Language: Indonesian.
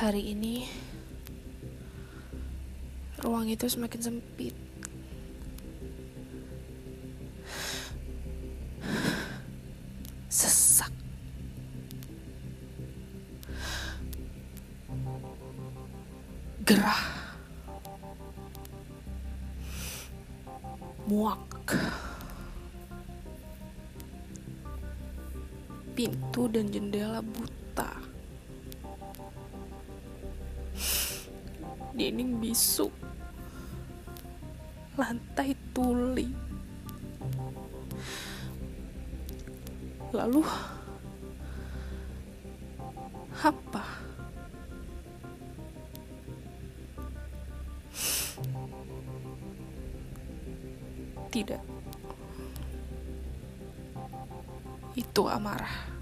Hari ini ruang itu semakin sempit. Sesak. Gerah. Muak. Pintu dan jendela buta. Dinding bisu. Lantai tuli. Lalu apa? Tidak. Itu amarah.